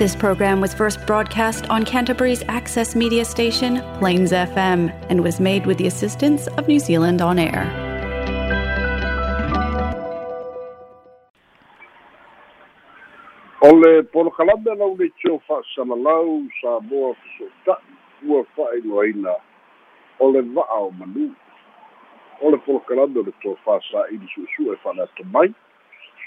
This program was first broadcast on Canterbury's access media station, Plains FM, and was made with the assistance of New Zealand On Air. o le polokalame lau le tio fa'asalalau sa moa feso'ota'i ua fa'ailoaina o le va'a o manu o le polokalame o le tofasa'ili su'esu'e fa'aleata mai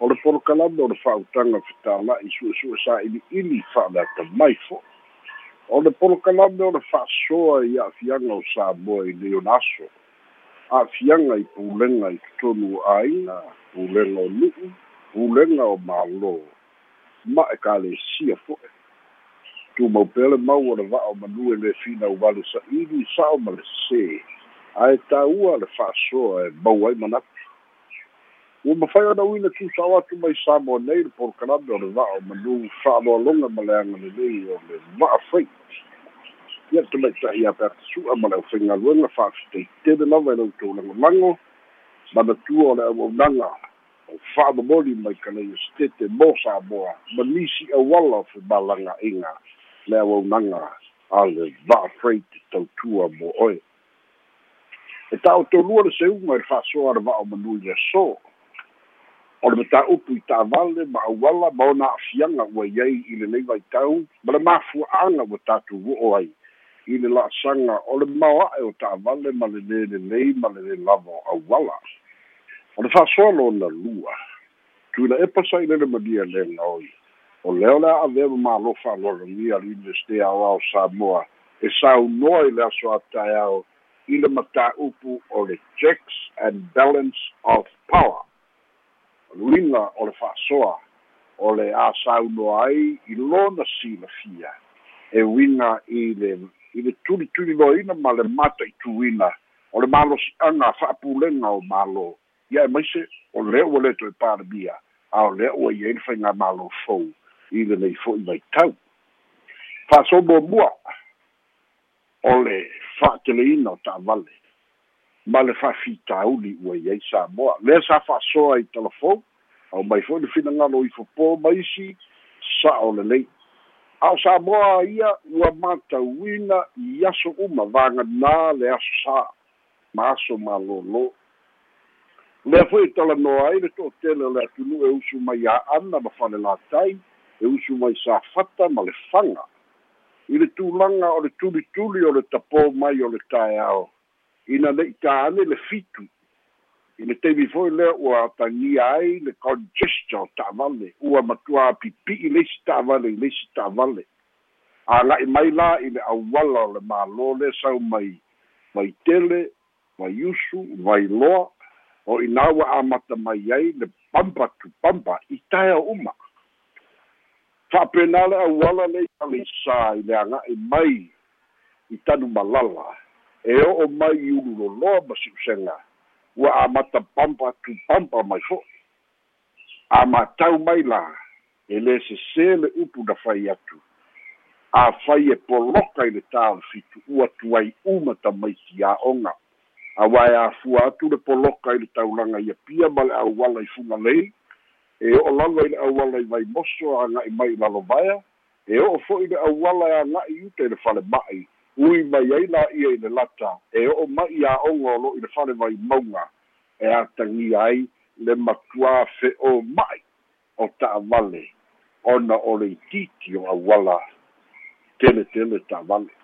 o le polokalame o le fa'autaga fetāla'i su'esu'e sa'ili'ili fa'aleata mai fo'i o le polokalame o le fa'asoa i a'afiaga o samoa i leona aso a'afiaga i pulega i totonu āina pulega o nu'u pulega o mālō. Ma e kalesia fo'e tumau pele mau o le va'o manue le finau vale sa'ili sa'o ma le sē ae tāua le fa'asoa e mau ai manatu ua mafai ona uina tusao atu mai samoa nei le polokalame o le va'o manu fa'aloaloga ma le aga lelei o le va'a freight ia tamaita'i a peatasu'a ma le aufaigaluega fa'afitaitele lava i loutou lagolago manatua o le auaunaga o fa'amomoli mai kaleia stete mo samoa ma nisi auala o femalaga'iga le auaunaga a le va'a freight tautua mo oe e ta'otolua le seuga i le fa'asoa le va'o manui le aso o le mataupu i tāvale ma auala ma ona a'afiaga ua iai i lenei vaitau ma le mafua'aga ua tatou o'o ai. I le la'asaga o le maoa'e o ta'avale ma le lelei ma le lē lava o auala. O le fa'asoa lona lua. Tuina e pasai lele malia lega oi o lea o le a'avea ma mālo fa'aloalogia le universite aoao samoa. E saunoa i le aso ataeao i le matāupu o le checks and balance of power luiga o le fa'asoa o le a saunoa ai i lona silafia. E uiga i le i le tulituli loina ma le mata i tuina. O le malosi'aga fa'apulega o mālō ia e maise o lea ua le toe palemia a o lea ua iai le faiga mālō fou. I lenei fo'i mai tau. Fa'asomuamua o le fa'ateleina o ta'avale ma le fa'afitauli ua iai samoa. Lea sa fa'asoa i telefon au mai fo'i le finagalo i fopō ma isi sa'o lelei a o samoa ia ua matauina i aso uma vaganā le aso sā ma aso malōlō. Lea fo'i talanoa ai le to'atele o le atunuu e usu mai a'ana ma fale latai e usu mai sa fata ma le faga i le tulaga o le tulituli o le tapō mai o le taeao ina le'i tāane le fitu. I le taimi foi lea ua tagia ai le congestion ta'avale ua matua pipi'i leisi ta'avale i leisi ta'avale aga'i mai la i le auala o le mālō le sau mai mai tele mai usu mai loa o ina ua amata mai ai le pampa tu pampa i tae o uma. Fa'apena le auala lei aleisā i le aga'i mai i tanu malala e o'o mai i ulu loloa ma si'usega ua amata pampa tu pampa mai fo'i amatau mai la e lē sesē le upu na fai atu. Afai e poloka i le tālefitu ua tuai uma tamaiti a'oga auā e afua atu le poloka i le taulaga ia pia ma le auala i fuga lei. E o'o lava i le auala i vai moso aga'i mai i lalovaea e o'o fo'i le auala e aga'i uta i le fale ma'i ui mai ai la ia i le lata e o'o ma'i a'oga o lo'i le fale vai mauga e atagia ai le matuā fe'o ma'i o ta'avale ona o le ititi o auala teletele ta'avale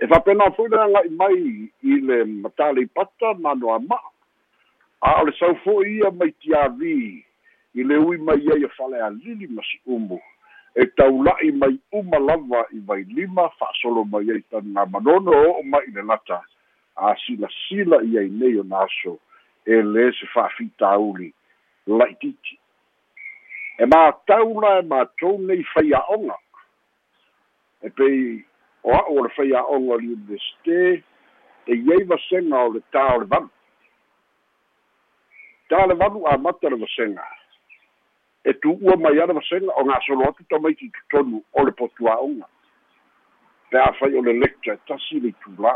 e fa'apena fo'i le aga'i mai i le matale pata mano ama'a a o le sau fo'i ia mai tiavi i le ui mai ai e fale alili ma si umu e taula'i mai uma lava i vai lima fa'asolo mai ai tana manono o o'o mai i le lata. Silasila i ai nei o naso. E lē se fa'afitauli la'ititi. E mātau la e matou nei faia'oga e pei o a'u o le faia'oga o le universite e iai vasega o le tā o le valu tā le valu amata le vasega e tu'ua mai ana vasega o gasolo atu tamaiti totonu o le potuā'oga pe afai o le lecture e tasi le itulā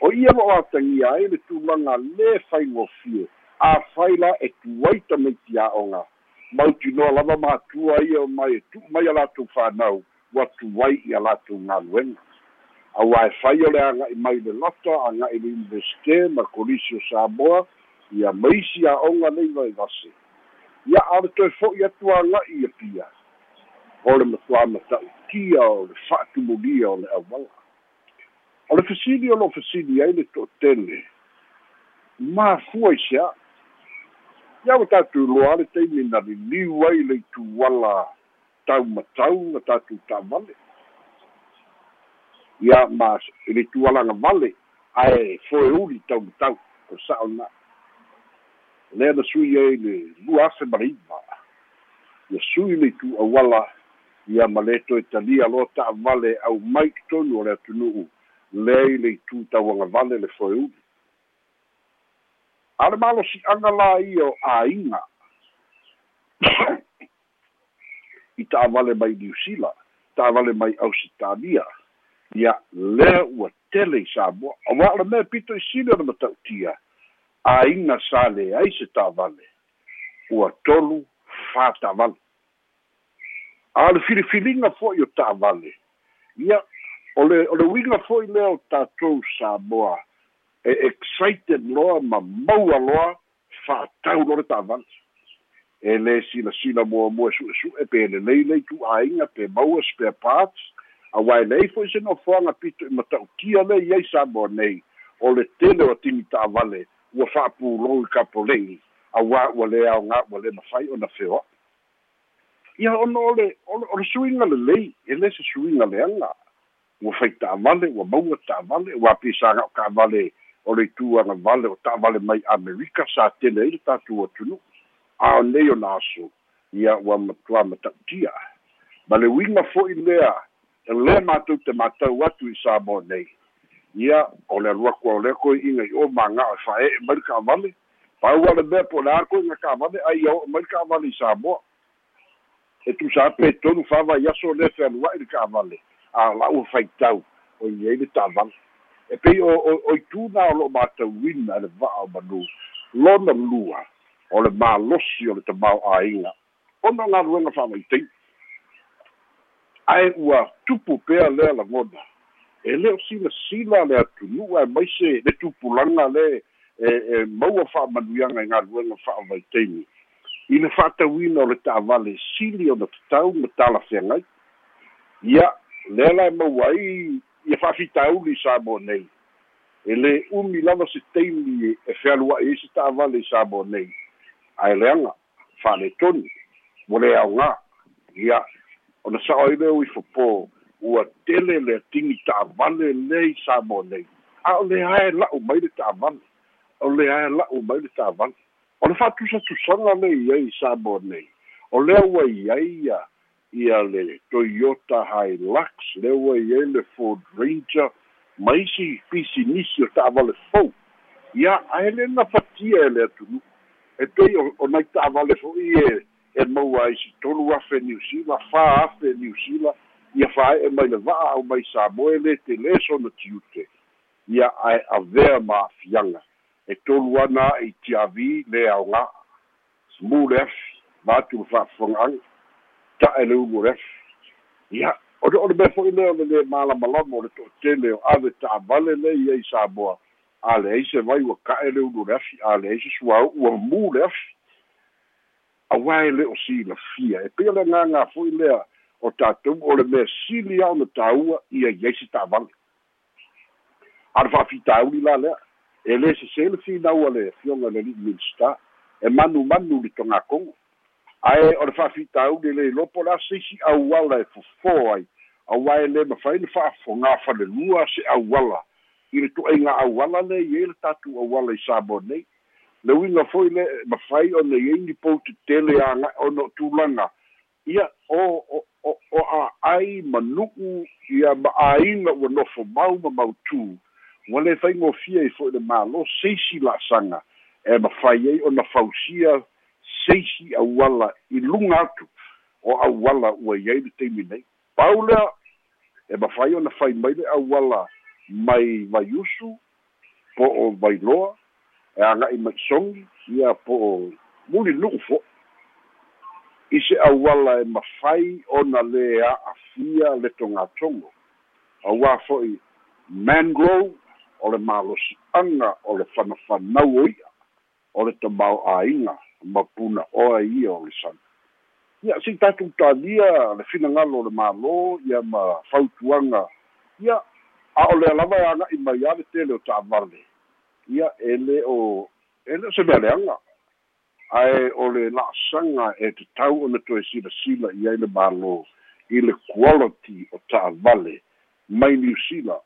o ia lo'o atagia ai le tulaga lē faigofie afai la e tuai tamaiti a'oga mautinoa lava matua ia mai tu'u mai a latou fanau ua tuai ia latou galuega auā e fai o le aga'i mai le lata aga'i le universite ma kolisi o samoa ia maisi a'oga nei vaivase ia a le toe fo'i atu aga'i ia pia o le matuā mata'utia o le fa'atumulia o le auala o le fesili o lo fesili ai le to'atele mafua i se a'a ia ua tatou loa le taimi na liliu ai le ituala taumatau ma tatou ta'avale ia ma le itualaga vale ae foe uli taumatau o sa'ona lea na sui ai le lua afe ma le iva ia sui le itu'auala ia ma le toe talia loa ta'avale au mai tonu o le atunu'u. Leai le itu tauaga vale le foe uli a le malosi'aga la ia o āiga i ta'avale mai niusila ta'avale mai ausitalia ia lea ua tele i samoa. Auā o le mea pito i sili o le matautia āiga sa leai se ta'avale ua tolu fata'avale a le filifiliga fo'i o ta'avale ia o le o le uiga fo'i lea o tatou samoa. E excited loa ma maua loa fa'atau lo le ta'avale e lē silasila muamua e su'esu'e pe lelei lei tu'āiga pe maua spare parts. Auā e lei fo'i se nofoaga pito i mata'utia le iai samoa nei. O le tele o timi ta'avale ua fa'apulou i kapolei auā ua lē aoga ua lē mafai ona feoa'i ia ona o le o le suiga lelei e lē se suiga leaga ua fai ta'avale ua maua ta'avale ua apisaga'o ka'avale o le ituaga vale o ta'avale mai amerika sa tele ai le tatou atunu. A o nei ona aso ia ua matuā mata'utia. Ma le uiga fo'i lea e lē matou te matau atu i sa mo nei ia o le aluaku o lea koe iga i o maga'o e fa'e'e mai le ka'avale paua le mea po le a koe ga ka'avale ai o'o mai le ka'avale i samoa. E tusa pe tonu fa'avai aso lea fealua'i le ka'avale a la'ua faitau o iai le ta'avale e pei o o ituna o lo'o matauina e le va'a o manu. Lona lua o le malosi o le tamao āiga ona galuega fa'amaitei ae ua tupu pea lea lagona e lē o silasila le atunu'u ae mai se le tupulaga le e e maua fa'amanuiaga i galuega fa'amaiteimi i le fa'atauina o le ta'avale sili ona tatau ma talafeagai ia lea lae maua ai ia fa'afitauli sa mo nei e lē umi lava se taimi e fealua'i ai se ta'avale i sa mo nei ae leaga fa'aletonu mo le aogā ia ona sa'o ai lea ui fopō ua tele le atigi ta'avale lei sa mo nei. A o le ae la'u mai le ta'avale o le ae la'u mai le ta'avale o le fa'atusatusaga lei ai sa mo nei. O lea ua i ai ia le Toyota Hilux le ua i ai le Ford Ranger ma isi pisinisi o ta'avale fou. Ia ae le na fatia e le atunu. E pei o nai ta'avale fo'i e e maua isi tolu afe niusila fā afe niusila ia fa'ae'e mai le va'a au mai samoe le tele sona tiute ia ae avea ma afiaga e tolu ana i tiavi le aogā mu le afi matu le fa'afoga'aga ta'e le umu refi ia o le o le mea fo'i lea o le lē malamalama o le to'atele o ave ta'avale lei ai samoa a leai se vai ua ka'e le ulu le afi a leai se suāu ua mū le afi auā e le o silafia e pea le gāgā fo'i lea o tatou o le mea sili ao na tāua ia iai se ta'avale a le fa'afitauli la lea e lē sesē le finaua le fioga le li'i minista e manumanu li togakogo ae o le fa'afitauli le lopo le a seisi auala e fofō ai auā e lē mafai le fa'afogā falelua se auala i le tu'aiga auala le iai le tatou auala i sabo nei le uiga foi le mafai ona iai ni pou tetele aga ona tulaga ia o o o a'ai ma nu'u ia ma āina ua nofo mau ma mautū ua le faigofia i fo'i le mālo seisi la'asaga e mafai ai ona fausia seisi auala i luga atu. O auala ua iai le taimi nei. Pau lea e mafai ona fai mai le auala mai vaiusu po o vailoa. E aga'i mai sogi ia po o muli nu'u fo'i i se auala e mafai ona lē a'afia le togatogo auā fo'i mangrove o le malosi'aga o le fanafanau o ia o le tamao āiga ma puna oa ia o le sana ia si tatou talia le finagalo o le mālō ia ma fautuaga ia a o le alava e aga'i mai a le tele o ta'avale ia e lē o e lē o se mealeaga ae o le la'asaga e tatau ona toe silasila i ai le mālō i le quality o ta'avale mai niusila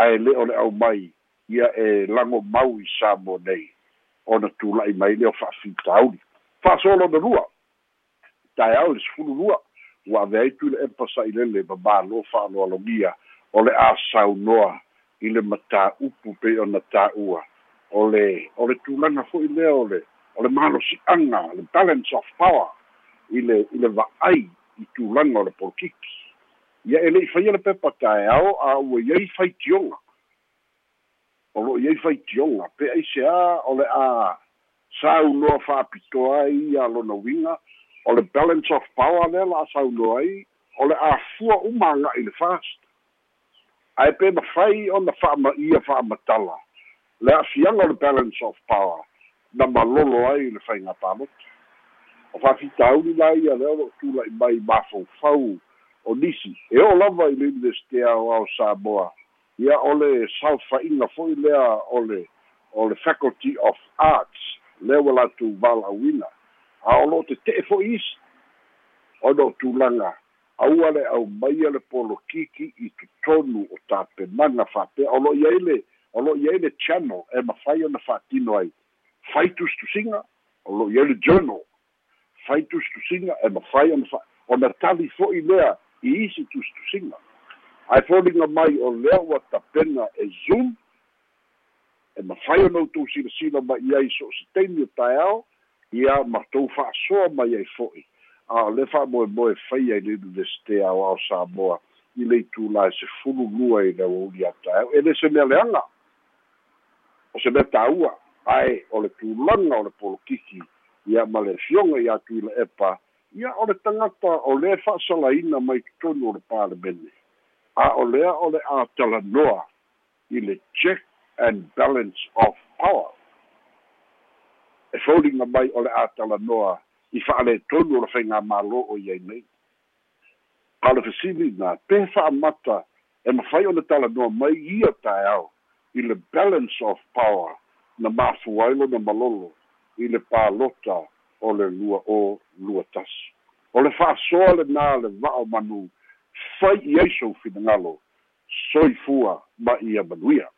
ae lē o le au mai ia e lago mau i sa mo nei. Ona tula'i mai lea o fa'afitauli fa'asolo na lua taeao le sefulu lua ua ave ai tu le epa sa'ilele ma mālo fa'aloalogia o le a saunoa i le matā'upu pei ona tā'ua. O le o le tulaga fo'i lea o le o le malosi'aga le balance of power i le i le va'ai i tulaga o le polokiki ia e le'i faia le pepa taeao a ua iai faitioga o lo iai faitioga pe ai seā o le a saunoa fa'apitoa ai ia lona uiga o le balance of power lea la saunoa ai o le afua uma aga'i le fast. Ae pe mafai ona fa'amaia fa'amatala le a'afiaga o le balance of power na malolo ai le faiga palota o fa'afitauli la ia lea lo tula'i mai mafaufau o nisi e o lava i le universite ao ao samoa. Ia o le salfa'iga fo'i lea o le o le faculty of arts lea ua latou valauina a o lo'o tete'e fo'i isi. O tulaga aua le au maia le polokiki i totonu o tapenaga fa'apea o lo'o iai le o lo'o iai le channel e mafai ona fa'atino ai fai tustusiga o lo'o iai le journal fai tustusiga e mafai ona fa ona tali fo'i lea i isi tustusiga ae foliga mai o lea ua tapena e zoom e mafai ona outou silasila mai ai so o seteni o taeao ia matou fa'asoa mai ai fo'i. A o le fa'amoemoe fai ai le universite ao ao samoa i le itulā e sefulu lua i le auauli a taeao. E le se mea leaga o se mea tāua ae o le tulaga o le polokiki ia ma le fioga i atu i le epa. Ia o le tagata o lē fa'asalaina mai totonu o le palemene a o lea o le a talanoa i le check and balance of power. E foliga mai o le a talanoa i fa'ale tonu o le faigā mālō o iai nei. A le fesili na pe fa'amata e mafai o le talanoa mai ia taeao i le balance of power na mafuai lona malolo i le palota o le lua o lua tasi o le fa'asoa lenā le va'o manu fai i ai sou finagalo soifua ma ia manuia